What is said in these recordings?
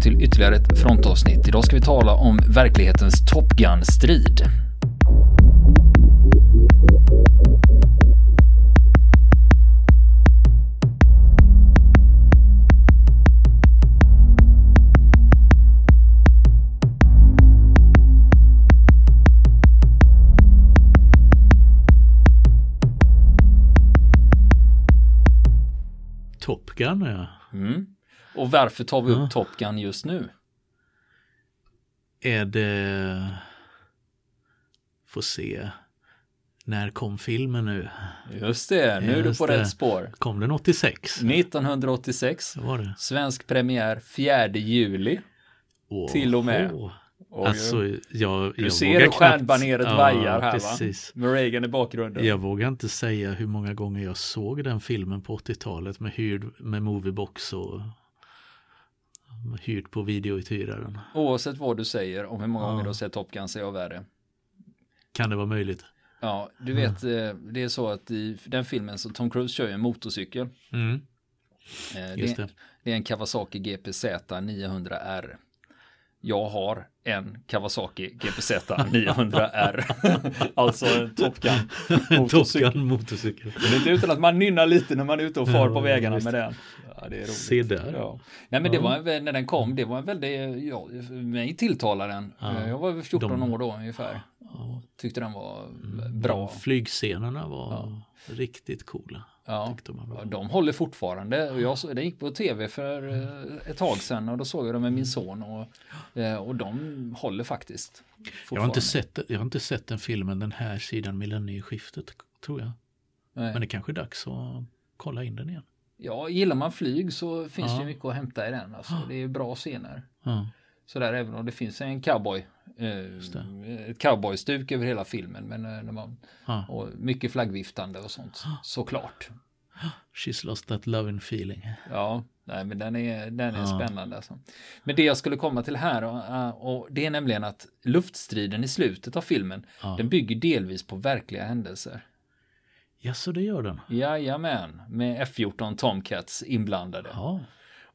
till ytterligare ett frontavsnitt. Idag ska vi tala om verklighetens Top Gun-strid. Top Gun ja. Mm. Och varför tar vi upp Top Gun just nu? Är det... Får se. När kom filmen nu? Just det, nu är du Just på det. rätt spår. Kom den 86? 1986, Det var det. svensk premiär 4 juli. Åh, Till och med. Och Alltså, jag, du jag ser hur knappt- stjärnbaneret Ja, vajar här precis. va? Med Reagan i bakgrunden. Jag vågar inte säga hur många gånger jag såg den filmen på 80-talet med hyrd med Moviebox och hyrt på videouthyraren. Oavsett vad du säger om hur många Ja. gånger du har sett Top Gun så är jag värre. Kan det vara möjligt? Ja, du vet, eh, det är så att i den filmen så Tom Cruise kör ju en motorcykel. Mm, Eh, det, det. det är en Kawasaki GPZ 900R. Jag har en Kawasaki GPZ 900R. alltså en Top Gun Top motorcykel. Gun motorcykel. Det är inte utan att man nynnar lite när man är ute och far på Ja, vägarna just med den. Ja, det är roligt. Se där. Ja. Nej men det var när den kom, det var en väldigt, ja, mig tilltalar den. Ja. Jag var väl 14 De- år då ungefär. Tyckte den var Mm, bra. De flygscenerna var riktigt coola. Ja. Ja, de håller fortfarande. Och jag, den gick på tv för eh, ett tag sedan och då såg jag dem med min son och, eh, och de håller faktiskt. Jag har, inte sett, jag har inte sett den filmen den här sidan millennieskiftet tror jag. Nej. Men det kanske är dags att kolla in den igen. Ja, gillar man flyg så finns Ja. det mycket att hämta i den. Alltså, det är bra scener. Ja, Sådär även om det finns en cowboy. Eh, ett cowboystuk över hela filmen. Men eh, när man, ja. och mycket flaggviftande och sånt. Såklart. She's lost that loving feeling. Ja, nej, men den är, den är Ja. spännande. Alltså. Men det jag skulle komma till här och, eh, och det är nämligen att luftstriden i slutet av filmen den bygger delvis på verkliga händelser. Ja, så det gör den. Jajamän, med F-14 Tomcats inblandade.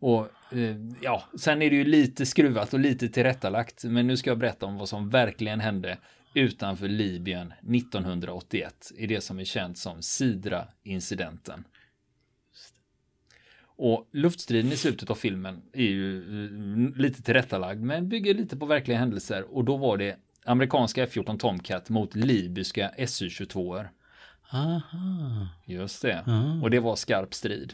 Och eh, ja, sen är det ju lite skruvat och lite tillrättalagt. Men nu ska jag berätta om vad som verkligen hände utanför Libyen 1981 i det som är känt som Sidra-incidenten. Och luftstriden i slutet av filmen är ju eh, lite tillrättalagd men bygger lite på verkliga händelser och då var det amerikanska F-14 Tomcat mot libyska Su-22. aha. Just det. Ja. Och det var skarp strid.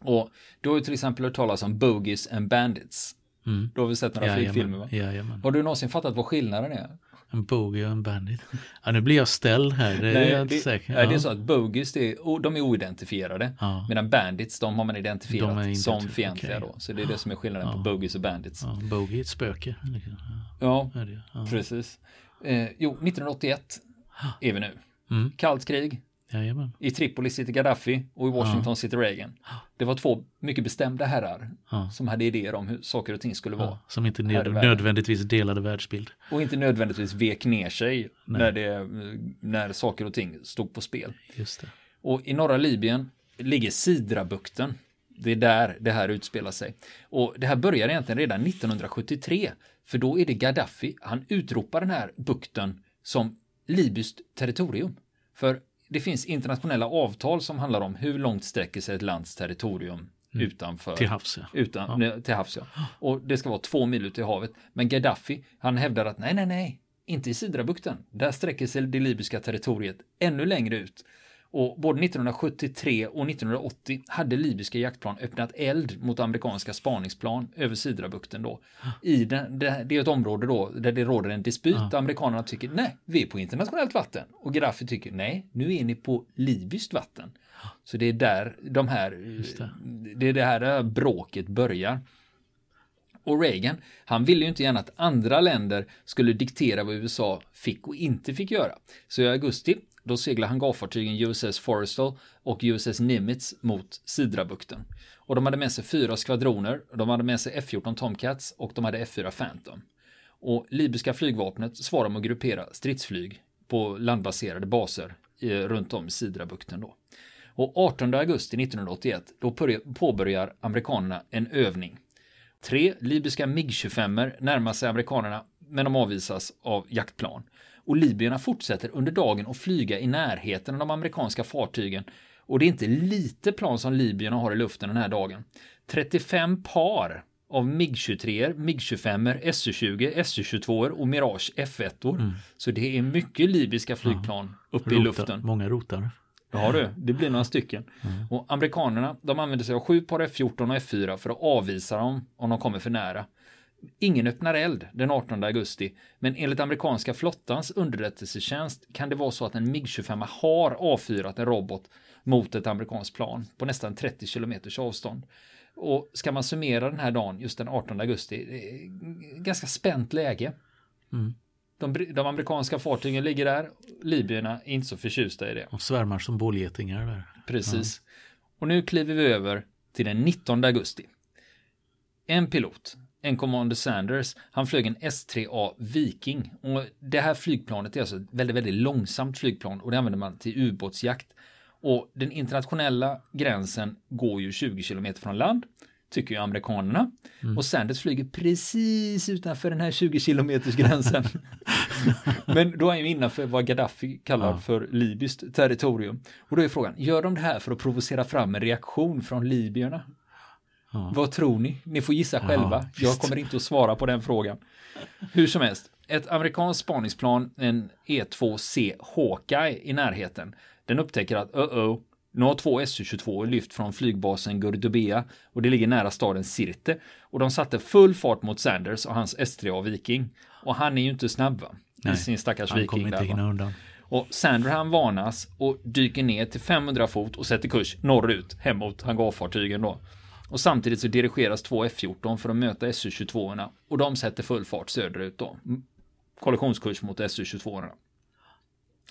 Och då har du till exempel hört talas om Bogies and Bandits. Mm. Då har vi sett några flygfilmer va? Jajamän. Har du någonsin fattat vad skillnaden är? En bogey och en bandit. Ja, nu blir jag ställd här. Det är jag inte det, säker. nej, det är så att Bogies, det är, de är oidentifierade. Ja. Medan Bandits, de har man identifierat De är som identif- fientliga okej. då. Så det är det som är skillnaden på Ja. Bogies och Bandits. Ja, bogey är ett spöke. liksom. Ja, Ja. Ja. precis. Eh, jo, 1981 är vi nu. Mm. Kallt krig. Jajamän. I Tripoli sitter Gaddafi och i Washington sitter Reagan. Det var två mycket bestämda herrar Ja. som hade idéer om hur saker och ting skulle vara. Ja, som inte nödvändigtvis delade världsbild. Och inte nödvändigtvis vek ner sig Nej. när, det, när saker och ting stod på spel. Just det. Och i norra Libyen ligger Sidrabukten. Det är där det här utspelar sig. Och det här börjar egentligen redan 1973. För då är det Gaddafi, han utropar den här bukten som libyskt territorium. För det finns internationella avtal som handlar om hur långt sträcker sig ett lands territorium utanför. Till havs ja. Utan, nej, till havs ja. Och det ska vara två mil ut i havet. Men Gaddafi, han hävdar att nej, nej, nej, inte i Sidrabukten. Där sträcker sig det libyska territoriet ännu längre ut. Och både 1973 och 1980 hade libyska jaktplan öppnat eld mot amerikanska spaningsplan över Sidrabukten då. I den, det, det är ett område då där det råder en dispyt. Amerikanerna tycker nej, vi är på internationellt vatten. Och Gaddafi tycker nej, nu är ni på libyskt vatten. Så det är där de här, det. det är det här, det här bråket börjar. Och Reagan, han ville ju inte gärna att andra länder skulle diktera vad USA fick och inte fick göra. Så i augusti, då seglade hangarfartygen USS Forrestal och USS Nimitz mot Sidrabukten. Och de hade med sig fyra skvadroner, de hade med sig F-14 Tomcats och de hade F-4 Phantom. Och libyska flygvapnet svarade med att gruppera stridsflyg på landbaserade baser eh, runt om i Sidrabukten då. Och 18 augusti 1981 då påbörjar amerikanerna en övning. Tre libyska MIG-25 närmar sig amerikanerna, men de avvisas av jaktplan. Och libyerna fortsätter under dagen att flyga i närheten av de amerikanska fartygen. Och det är inte lite plan som libyerna har i luften den här dagen. 35 par av MIG-23, MIG-25, SU-20, SU-22 och Mirage F1. Mm. Så det är mycket libyska flygplan ja. uppe Rota, i luften. Många rotar. Ja du, det blir några stycken. Mm. Och amerikanerna, de använder sig av sju par F14 och F4 för att avvisa dem om de kommer för nära. Ingen öppnar eld den 18 augusti, men enligt amerikanska flottans underrättelsetjänst kan det vara så att en MIG-25 har avfyrat en robot mot ett amerikanskt plan på nästan 30 kilometers avstånd. Och ska man summera den här dagen, just den 18 augusti, ganska spänt läge. Mm. De, de, amerikanska fartygen ligger där, libyerna är inte så förtjusta i det. De svärmar som bålgetingar där. Precis. Ja. Och nu kliver vi över till den 19 augusti. En pilot, en Commander Sanders, han flög en S3A Viking. Och det här flygplanet är alltså ett väldigt, väldigt långsamt flygplan och det använder man till ubåtsjakt. Och den internationella gränsen går ju 20 kilometer från land, tycker ju amerikanerna. Mm. Och Sanders flyger precis utanför den här 20 kilometers gränsen. Men då är han ju innanför vad Gaddafi kallar ja. för libyskt territorium. Och då är frågan, gör de det här för att provocera fram en reaktion från libyerna? Ja. Vad tror ni? Ni får gissa själva. Ja, Jag kommer inte att svara på den frågan. Hur som helst, ett amerikanskt spaningsplan, en E2C Hawkeye i närheten, den upptäcker att uh oh, nu har två Su-22 lyft från flygbasen Gurdubea och det ligger nära staden Sirte. Och de satte full fart mot Sanders och hans S3A Viking. Och han är ju inte snabb va? I sin stackars han Viking. Inte där, undan. Och Sanders han varnas och dyker ner till 500 fot och sätter kurs norrut hem mot hangarfartygen då. Och samtidigt så dirigeras två F14 för att möta Su-22 och de sätter full fart söderut då. Kollisionskurs mot Su-22.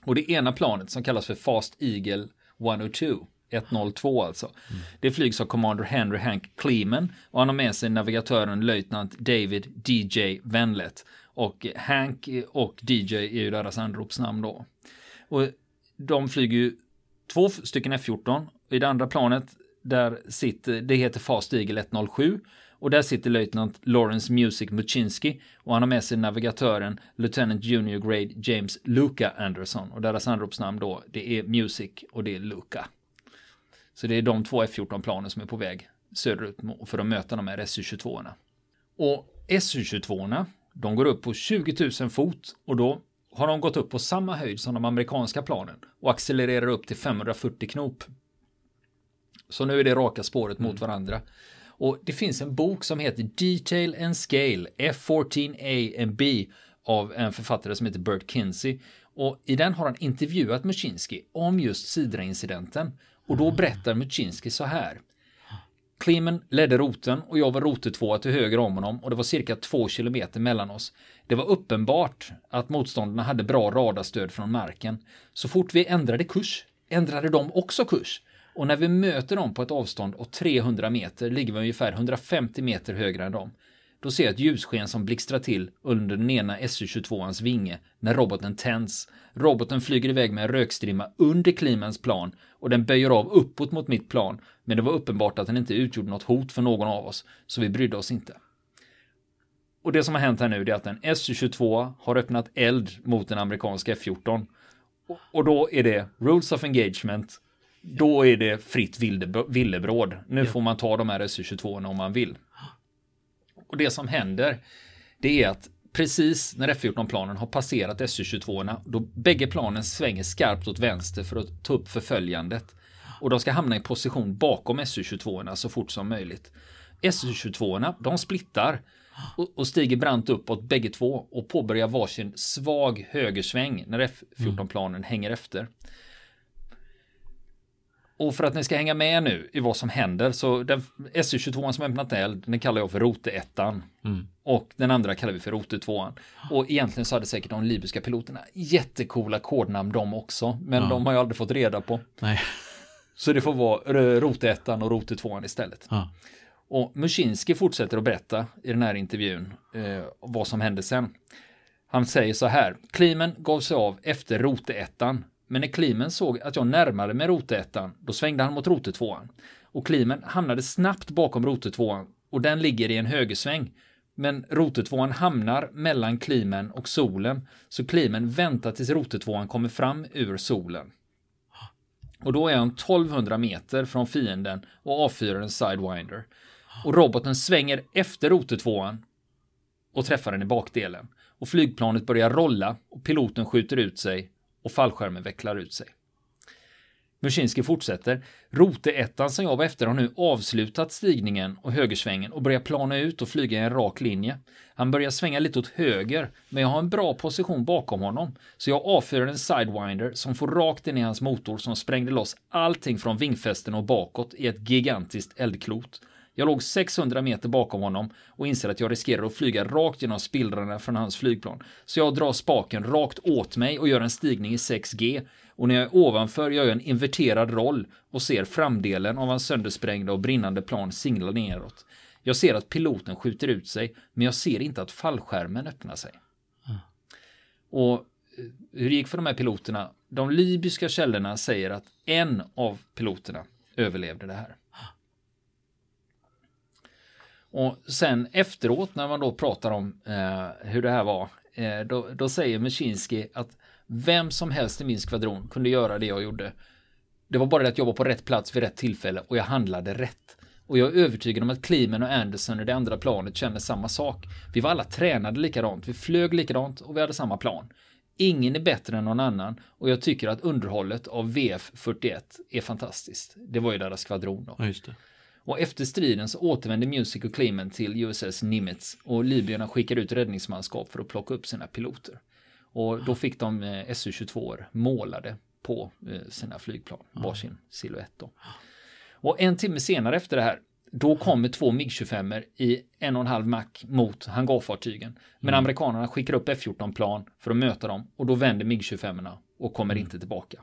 Och det ena planet som kallas för Fast Eagle 102 102 alltså. Mm. Det flygs av Commander Henry Hank Kleeman och han har med sig navigatören löjtnant David DJ Venlet. Och Hank och DJ är ju deras anropsnamn då. Och de flyger ju två stycken F14. I det andra planet där sitter, det heter Fast Eagle 107 och där sitter löjtnant Lawrence Music Muchinski och han har med sig navigatören Lieutenant Junior Grade James Luca Anderson och deras anropsnamn då det är Music och det är Luca. Så det är de två F14-planen som är på väg söderut för att möta de här Su-22. Och Su-22 de går upp på 20 000 fot och då har de gått upp på samma höjd som de amerikanska planen och accelererar upp till 540 knop. Så nu är det raka spåret mot mm. varandra. Och det finns en bok som heter Detail and Scale F14A and B av en författare som heter Bert Kinsey. Och i den har han intervjuat Muczynski om just Sidra-incidenten. Och då berättar Muczynski så här. Klimen ledde roten och jag var rotetvåa till höger om honom och det var cirka två kilometer mellan oss. Det var uppenbart att motståndarna hade bra radarstöd från marken. Så fort vi ändrade kurs ändrade de också kurs. Och när vi möter dem på ett avstånd av 300 meter ligger vi ungefär 150 meter högre än dem. Då ser jag ett ljussken som blixtrar till under den ena Su-22ans vinge när roboten tänds. Roboten flyger iväg med en rökstrimma under Klimans plan och den böjer av uppåt mot mitt plan. Men det var uppenbart att den inte utgjorde något hot för någon av oss, så vi brydde oss inte. Och det som har hänt här nu är att en Su-22 har öppnat eld mot den amerikanska F-14. Och då är det Rules of Engagement då är det fritt villebråd. Nu får man ta de här SU-22 om man vill. Och det som händer, det är att precis när F-14-planen har passerat SU-22, då bägge planen svänger skarpt åt vänster för att ta upp förföljandet. Och de ska hamna i position bakom SU-22 så fort som möjligt. SU-22, de splittar och, stiger brant uppåt bägge två och påbörjar varsin svag högersväng när F-14-planen mm. hänger efter. Och för att ni ska hänga med nu i vad som händer så den SU-22 som öppnat eld, den kallar jag för rote-ettan. Mm. Och den andra kallar vi för rote-tvåan. Och egentligen så hade säkert de libyska piloterna jättekola kodnamn de också. Men ja. de har ju aldrig fått reda på. Nej. Så det får vara rote-ettan och rote-tvåan istället. Ja. Och Muszynski fortsätter att berätta i den här intervjun eh, vad som hände sen. Han säger så här. Klimen gav sig av efter rote-ettan men när Klimen såg att jag närmade mig rotettan, då svängde han mot rotetvåan. Och Klimen hamnade snabbt bakom rotetvåan och den ligger i en högersväng. Men rotetvåan hamnar mellan klimen och solen, så klimen väntar tills rotetvåan kommer fram ur solen. Och då är han 1200 meter från fienden och avfyrar en sidewinder. Och roboten svänger efter rotetvåan och träffar den i bakdelen. Och flygplanet börjar rolla och piloten skjuter ut sig och fallskärmen vecklar ut sig. Muschinski fortsätter. Rote-ettan som jag var efter har nu avslutat stigningen och högersvängen och börjar plana ut och flyga i en rak linje. Han börjar svänga lite åt höger, men jag har en bra position bakom honom. Så jag avfyrar en sidewinder som får rakt in i hans motor som sprängde loss allting från vingfästen och bakåt i ett gigantiskt eldklot. Jag låg 600 meter bakom honom och inser att jag riskerar att flyga rakt genom spillrorna från hans flygplan. Så jag drar spaken rakt åt mig och gör en stigning i 6G. Och när jag är ovanför gör jag en inverterad roll och ser framdelen av hans söndersprängda och brinnande plan singla neråt. Jag ser att piloten skjuter ut sig, men jag ser inte att fallskärmen öppnar sig. Mm. Och eh, hur det gick för de här piloterna? De libyska källorna säger att en av piloterna överlevde det här. Och sen efteråt när man då pratar om eh, hur det här var, eh, då, då, säger Meshinski att vem som helst i min skvadron kunde göra det jag gjorde. Det var bara det att jag var på rätt plats vid rätt tillfälle och jag handlade rätt. Och jag är övertygad om att Klimen och Anderson och det andra planet känner samma sak. Vi var alla tränade likadant, vi flög likadant och vi hade samma plan. Ingen är bättre än någon annan och jag tycker att underhållet av VF41 är fantastiskt. Det var ju deras skvadron då. Ja, just det. Och efter striden så återvände Music och Clement till USS Nimitz och libyerna skickade ut räddningsmanskap för att plocka upp sina piloter. Och då fick de eh, Su-22 målade på eh, sina flygplan, varsin silhuett då. Och en timme senare efter det här, då kommer två MiG-25 i en och en halv mack mot hangarfartygen. Men mm. amerikanerna skickar upp F-14-plan för att möta dem och då vänder MiG-25 och kommer mm. inte tillbaka.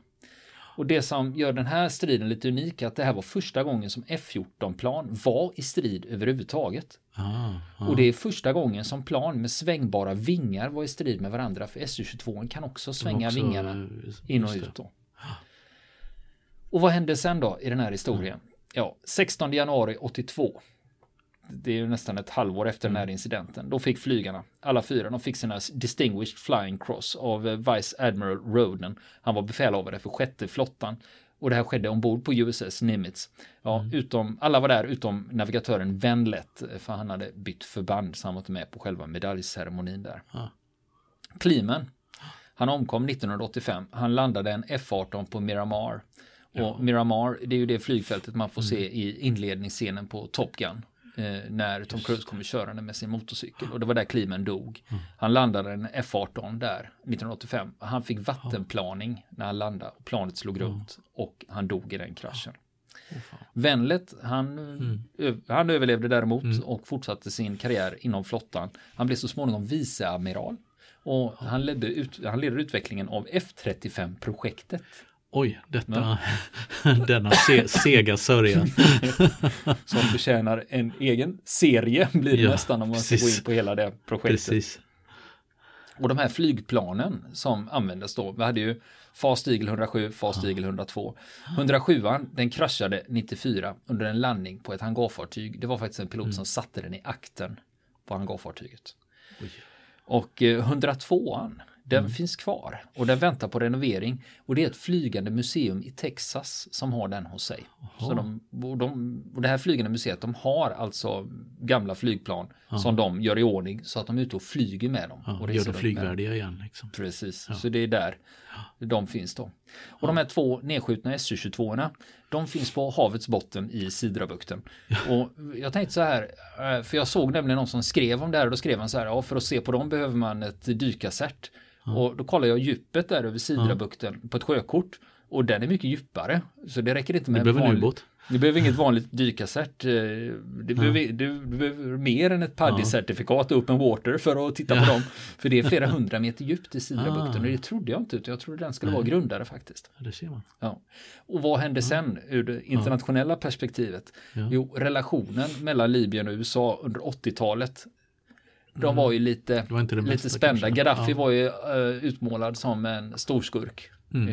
Och det som gör den här striden lite unik är att det här var första gången som F14-plan var i strid överhuvudtaget. Ah, ah. Och det är första gången som plan med svängbara vingar var i strid med varandra. För Su-22 kan också svänga också, vingarna in och ut. Då. Och vad hände sen då i den här historien? Ja, 16 januari 82 det är ju nästan ett halvår efter den här mm. incidenten. Då fick flygarna, alla fyra, de fick sina Distinguished Flying Cross av eh, Vice Admiral Roden. Han var befälhavare för sjätte flottan. Och det här skedde ombord på USS Nimitz. Ja, mm. utom, alla var där utom navigatören Venlet, eh, för han hade bytt förband, så han var inte med på själva medaljceremonin där. Klimen, han omkom 1985. Han landade en F-18 på Miramar. Och ja. Miramar, det är ju det flygfältet man får mm. se i inledningsscenen på Top Gun eh, när Tom Cruise kommer körande med sin motorcykel. Och det var där Klimen dog. Mm. Han landade en F18 där 1985. Han fick vattenplaning när han landade och planet slog runt och han dog i den kraschen. Oh, Venlet, han, mm. han överlevde däremot mm. och fortsatte sin karriär inom flottan. Han blev så småningom viceamiral och han ledde, ut, han ledde utvecklingen av F35-projektet. Oj, detta, ja. denna se, sega sörja. Som förtjänar en egen serie blir det ja, nästan om man ska gå in på hela det projektet. Precis. Och de här flygplanen som användes då, vi hade ju Fast Eagle 107, Fast ja. Eagle 102. 107 den kraschade 94 under en landning på ett hangarfartyg. Det var faktiskt en pilot mm. som satte den i akten på hangarfartyget. Oj. Och 102 eh, den mm. finns kvar och den väntar på renovering. Och det är ett flygande museum i Texas som har den hos sig. Så de, och, de, och det här flygande museet de har alltså gamla flygplan Aha. som de gör i ordning så att de är ute och flyger med dem. Ja, och gör det flygvärdiga igen. Liksom. Precis, ja. så det är där de finns då. Och de här två nedskjutna Su-22 de finns på havets botten i Sidrabukten. Och jag tänkte så här, eh, för jag såg nämligen någon som skrev om det här och då skrev han så här, ja för att se på dem behöver man ett dykarcert. Och då kollar jag djupet där över Sidrabukten ja. på ett sjökort. Och den är mycket djupare. Så det räcker inte med en vanlig... Du behöver inget vanligt dykarcert. Eh, du, ja. behöver, du, du, behöver mer än ett paddy-certifikat ja. open water för att titta ja. på dem. För det är flera hundra meter djupt i Sidrabukten ah. och det trodde jag inte. Jag trodde den skulle Nej. vara grundare faktiskt. Ja, det ser man. Ja. Och vad hände sen ur det internationella perspektivet? Jo, relationen mellan Libyen och USA under 80-talet de mm. var ju lite, lite spända. Gaddafi ja. var ju uh, utmålad som en storskurk. Mm.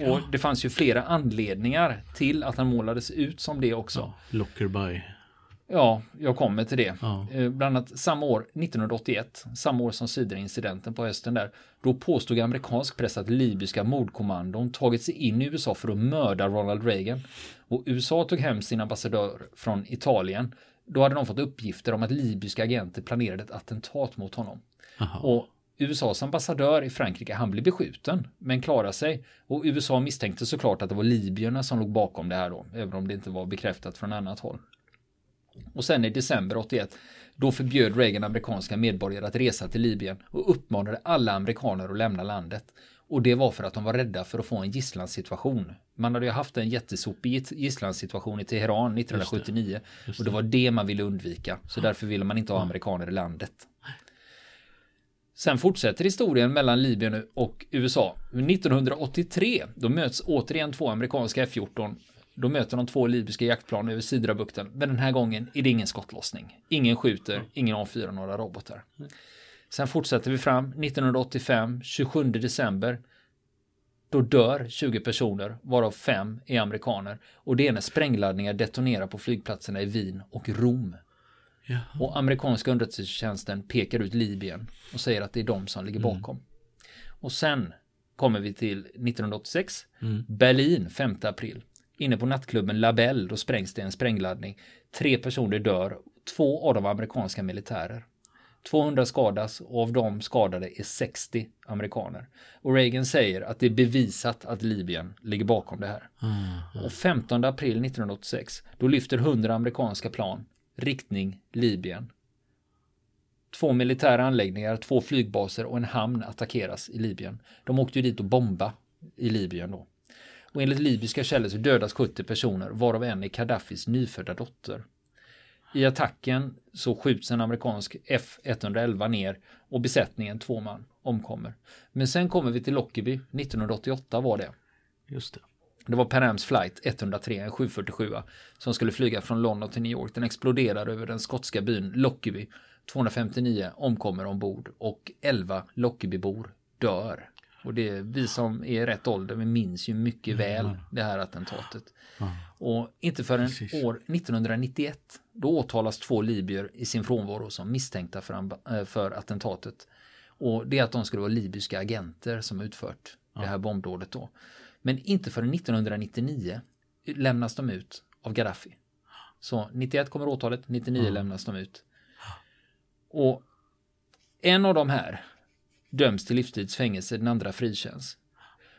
Uh, och det fanns ju flera anledningar till att han målades ut som det också. Ja, Lockerby. Ja, jag kommer till det. Ja. Eh, Bland annat samma år, 1981, samma år som Sidra-incidenten på hösten där, då påstod amerikansk press att libyska mordkommandon tagit sig in i USA för att mörda Ronald Reagan. Och USA tog hem sin ambassadör från Italien. Då hade de fått uppgifter om att libyska agenter planerade ett attentat mot honom. Aha. Och USAs ambassadör i Frankrike, han blev beskjuten, men klarade sig. Och USA misstänkte såklart att det var libyerna som låg bakom det här då, även om det inte var bekräftat från annat håll. Och sen i december 81, då förbjöd Reagan amerikanska medborgare att resa till Libyen och uppmanade alla amerikaner att lämna landet. Och det var för att de var rädda för att få en gisslansituation. Man hade ju haft en jättesopig gis- gisslansituation i Teheran 1979 Just och det var det man ville undvika. Så därför ville man inte ha amerikaner i landet. Sen fortsätter historien mellan Libyen och USA. 1983, då möts återigen två amerikanska F-14. Då möter de två libyska jaktplan över Sidrabukten, men den här gången är det ingen skottlossning. Ingen skjuter, ingen avfyrar några robotar. Sen fortsätter vi fram, 1985, 27 december. Då dör 20 personer, varav fem är amerikaner. Och det är när sprängladdningar detonerar på flygplatserna i Wien och Rom. Ja. Och amerikanska underrättelsetjänsten pekar ut Libyen och säger att det är de som ligger bakom. Och sen kommer vi till 1986, Berlin 5 april. Inne på nattklubben Labelle, då sprängs det en sprängladdning. Tre personer dör, två av dem amerikanska militärer. 200 skadas och av de skadade är 60 amerikaner. Och Reagan säger att det är bevisat att Libyen ligger bakom det här. Och 15 april 1986, då lyfter 100 amerikanska plan riktning Libyen. Två militära anläggningar, två flygbaser och en hamn attackeras i Libyen. De åkte ju dit och bomba i Libyen då. Och enligt libyska källor så dödas 70 personer, varav en är Gaddafis nyfödda dotter. I attacken så skjuts en amerikansk F111 ner och besättningen, två man, omkommer. Men sen kommer vi till Lockerbie, 1988 var det. Just det. Det var Pan Ams flight 103, en 747 som skulle flyga från London till New York. Den exploderar över den skotska byn Lockerbie. 259 omkommer ombord och 11 Lockerbiebor dör. Och det är vi som är i rätt ålder, vi minns ju mycket väl det här attentatet. Och inte förrän Precis. år 1991, då åtalas två libyer i sin frånvaro som misstänkta för, eh, för attentatet. Och det är att de skulle vara libyska agenter som utfört det här bombdådet då. Men inte förrän 1999 lämnas de ut av Gaddafi. Så 91 kommer åtalet, 99 lämnas de ut. Och en av de här döms till livstidsfängelse, den andra frikänns.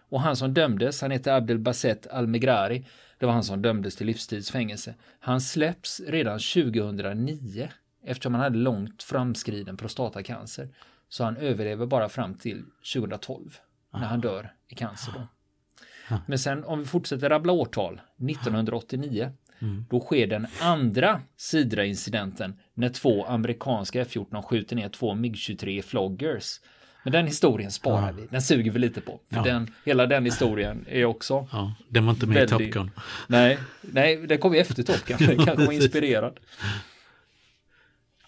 Och han som dömdes, han heter Abdel Basset Al-Megrari. Det var han som dömdes till livstidsfängelse. Han släpps redan 2009 eftersom han hade långt framskriden prostatacancer. Så han överlever bara fram till 2012 när han dör i cancer. Då. Men sen om vi fortsätter rabbla årtal, 1989, då sker den andra Sidra-incidenten när två amerikanska F-14 skjuter ner två MiG-23 Floggers. Men den historien sparar vi, den suger vi lite på. För Ja. den, hela den historien är också Ja, den var inte med i Väldigt- Top Gun. Nej, nej, det kom ju efter Top Gun. Den kanske var inspirerad.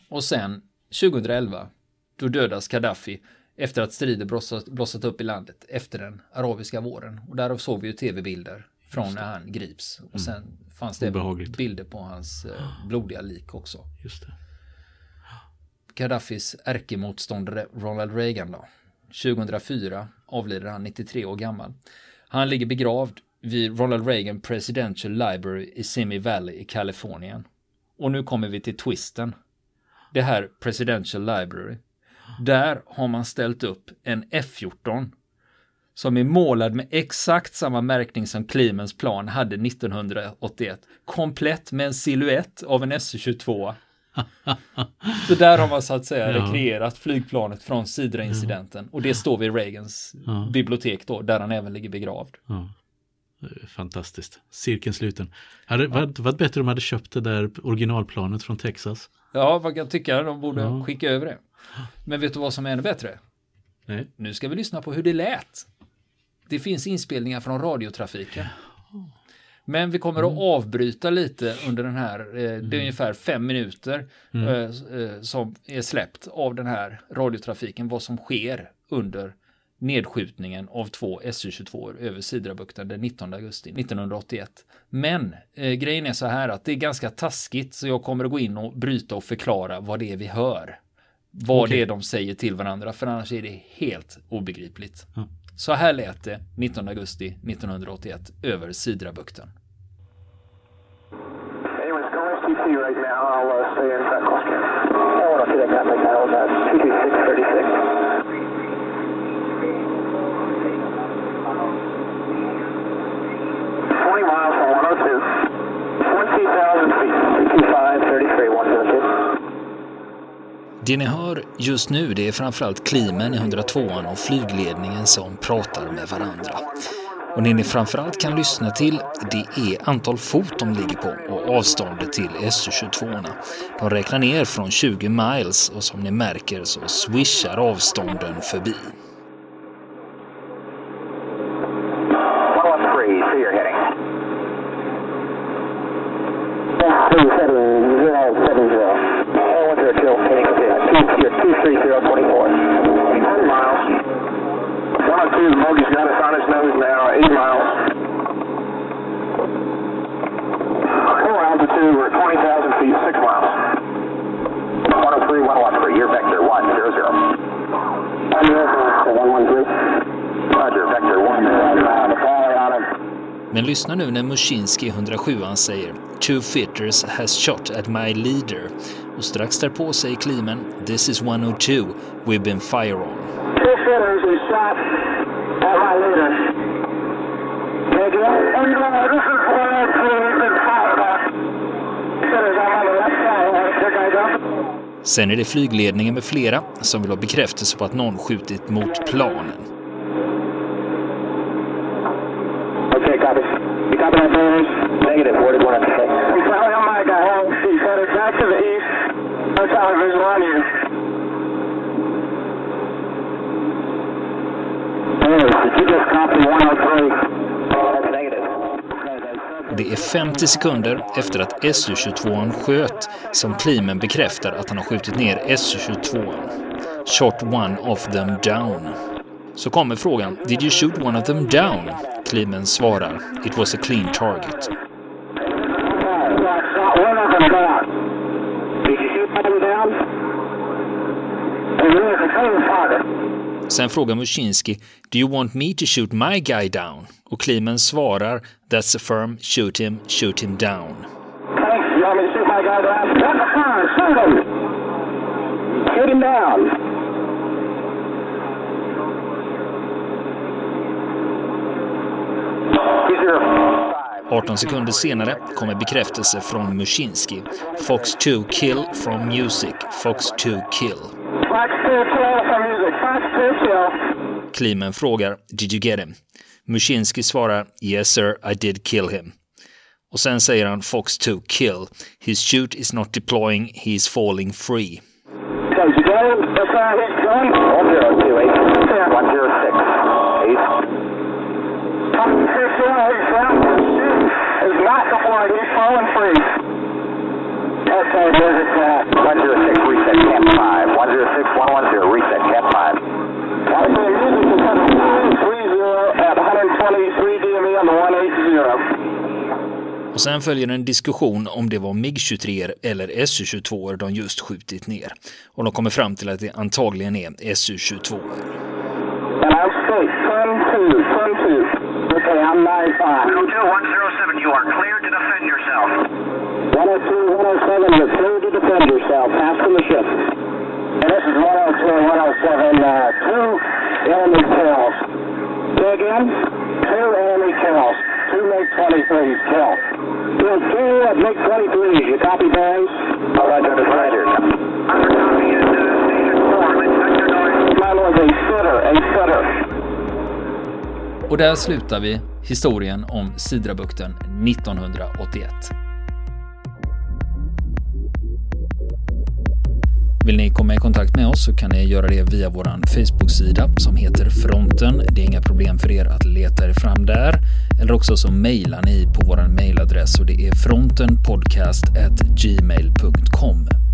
Och sen 2011, då dödas Gaddafi efter att strider blossat, blossat upp i landet efter den arabiska våren. Och därav såg vi ju tv-bilder från när han grips. Och sen fanns det Obehagligt. bilder på hans eh, blodiga lik också. Just det. Gaddafis ärkemotståndare Ronald Reagan då. 2004 avlider han 93 år gammal. Han ligger begravd vid Ronald Reagan Presidential Library i Simi Valley i Kalifornien. Och nu kommer vi till twisten. Det här Presidential Library. Där har man ställt upp en F14 som är målad med exakt samma märkning som Clemens plan hade 1981. Komplett med en siluett av en SU-22. Så där har man så att säga Ja. rekreerat flygplanet från Sidra-incidenten. Och det står vid Reagans Ja. bibliotek då, där han även ligger begravd. Ja. Fantastiskt. Cirkeln sluten. Hade det varit, varit bättre om de hade köpt det där originalplanet från Texas? Ja, vad kan jag tycka? De borde Ja. skicka över det. Men vet du vad som är ännu bättre? Nej. Nu ska vi lyssna på hur det lät. Det finns inspelningar från radiotrafiken. Men vi kommer att avbryta lite under den här, eh, det är ungefär fem minuter Mm. eh, eh, som är släppt av den här radiotrafiken, vad som sker under nedskjutningen av två Su-22 över Sidrabukten den 19 augusti 1981. Men eh, grejen är så här att det är ganska taskigt så jag kommer att gå in och bryta och förklara vad det är vi hör. Vad okay. det är de säger till varandra för annars är det helt obegripligt. Mm. Så här lät det 19 augusti 1981 över Sidrabukten. right now. I'll uh, stay in that cluster. I want to see that guy make that. Was 22636. 20 miles from 102. 20,000 feet. 225, 33, 102. Det ni hör just nu det är framförallt klimen i 102an och flygledningen som pratar med varandra. Och det ni framförallt kan lyssna till det är antal fot de ligger på och avståndet till SU-22. De räknar ner från 20 miles och som ni märker så swishar avstånden förbi. Yes, 23024. 10 miles. 102, Mogi's got us on his nose now, 8 miles. Low altitude, we're at 20,000 feet, 6 miles. 103, 113, you're vector 100. 113. Roger, vector 100. Men lyssna nu när Mushinski 107 säger “Two fitters has shot at my leader” och strax därpå säger Klimen “This is 102, we've been fire on”. Two fitters has shot at my leader. This is 102, we've been fired on. Fitters on my left side, Sen är det flygledningen med flera som vill ha bekräftelse på att någon skjutit mot planen. Negative, where did one I'm sorry, oh my God, she's headed back to the east. No television on you. Did you just copy 103? Det är 50 sekunder efter att Su-22 sköt som Klimen bekräftar att han har skjutit ner Su-22. Shot one of them down. Så kommer frågan, did you shoot one of them down? Klimen svarar, it was a clean target. Sen frågar Mushinski “Do you want me to shoot my guy down?” och Klimen svarar “That's a firm, shoot him, shoot him down”. Shoot him down. 18 sekunder senare kommer bekräftelse från Muschinski. Fox 2 kill from music. Fox 2 kill. Klimen frågar “Did you get him?” Muschinski svarar “Yes sir, I did kill him”. Och sen säger han “Fox 2 kill. His shoot is not deploying, he is falling free”. Falling free. Okay, there's it, 106, reset camp 5. 106, 110, reset camp 5. at 123 DME on the 180. Och sen följer en diskussion om det var MIG-23 eller Su-22 de just skjutit ner. Och de kommer fram till att det antagligen är Su-22. And I'm straight, 10-2, 10-2. Okay, I'm 9-5. 102, 107, you are cleared to defend yourself. 102, 107, you're cleared to defend yourself. Pass from the ship. And this is 102, 107, uh, two enemy kills. Say again? Two enemy kills. Two MiG-23s killed. Kill two of MiG-23s. You copy, boys? All right, Roger, Roger. Under copy is uh, Station 4. Inspector noise. My lord, a sitter, a sitter. Och där slutar vi historien om Sidrabukten 1981. Vill ni komma i kontakt med oss så kan ni göra det via vår Facebook-sida som heter Fronten. Det är inga problem för er att leta er fram där. Eller också så mejlar ni på vår mejladress och det är frontenpodcastgmail.com.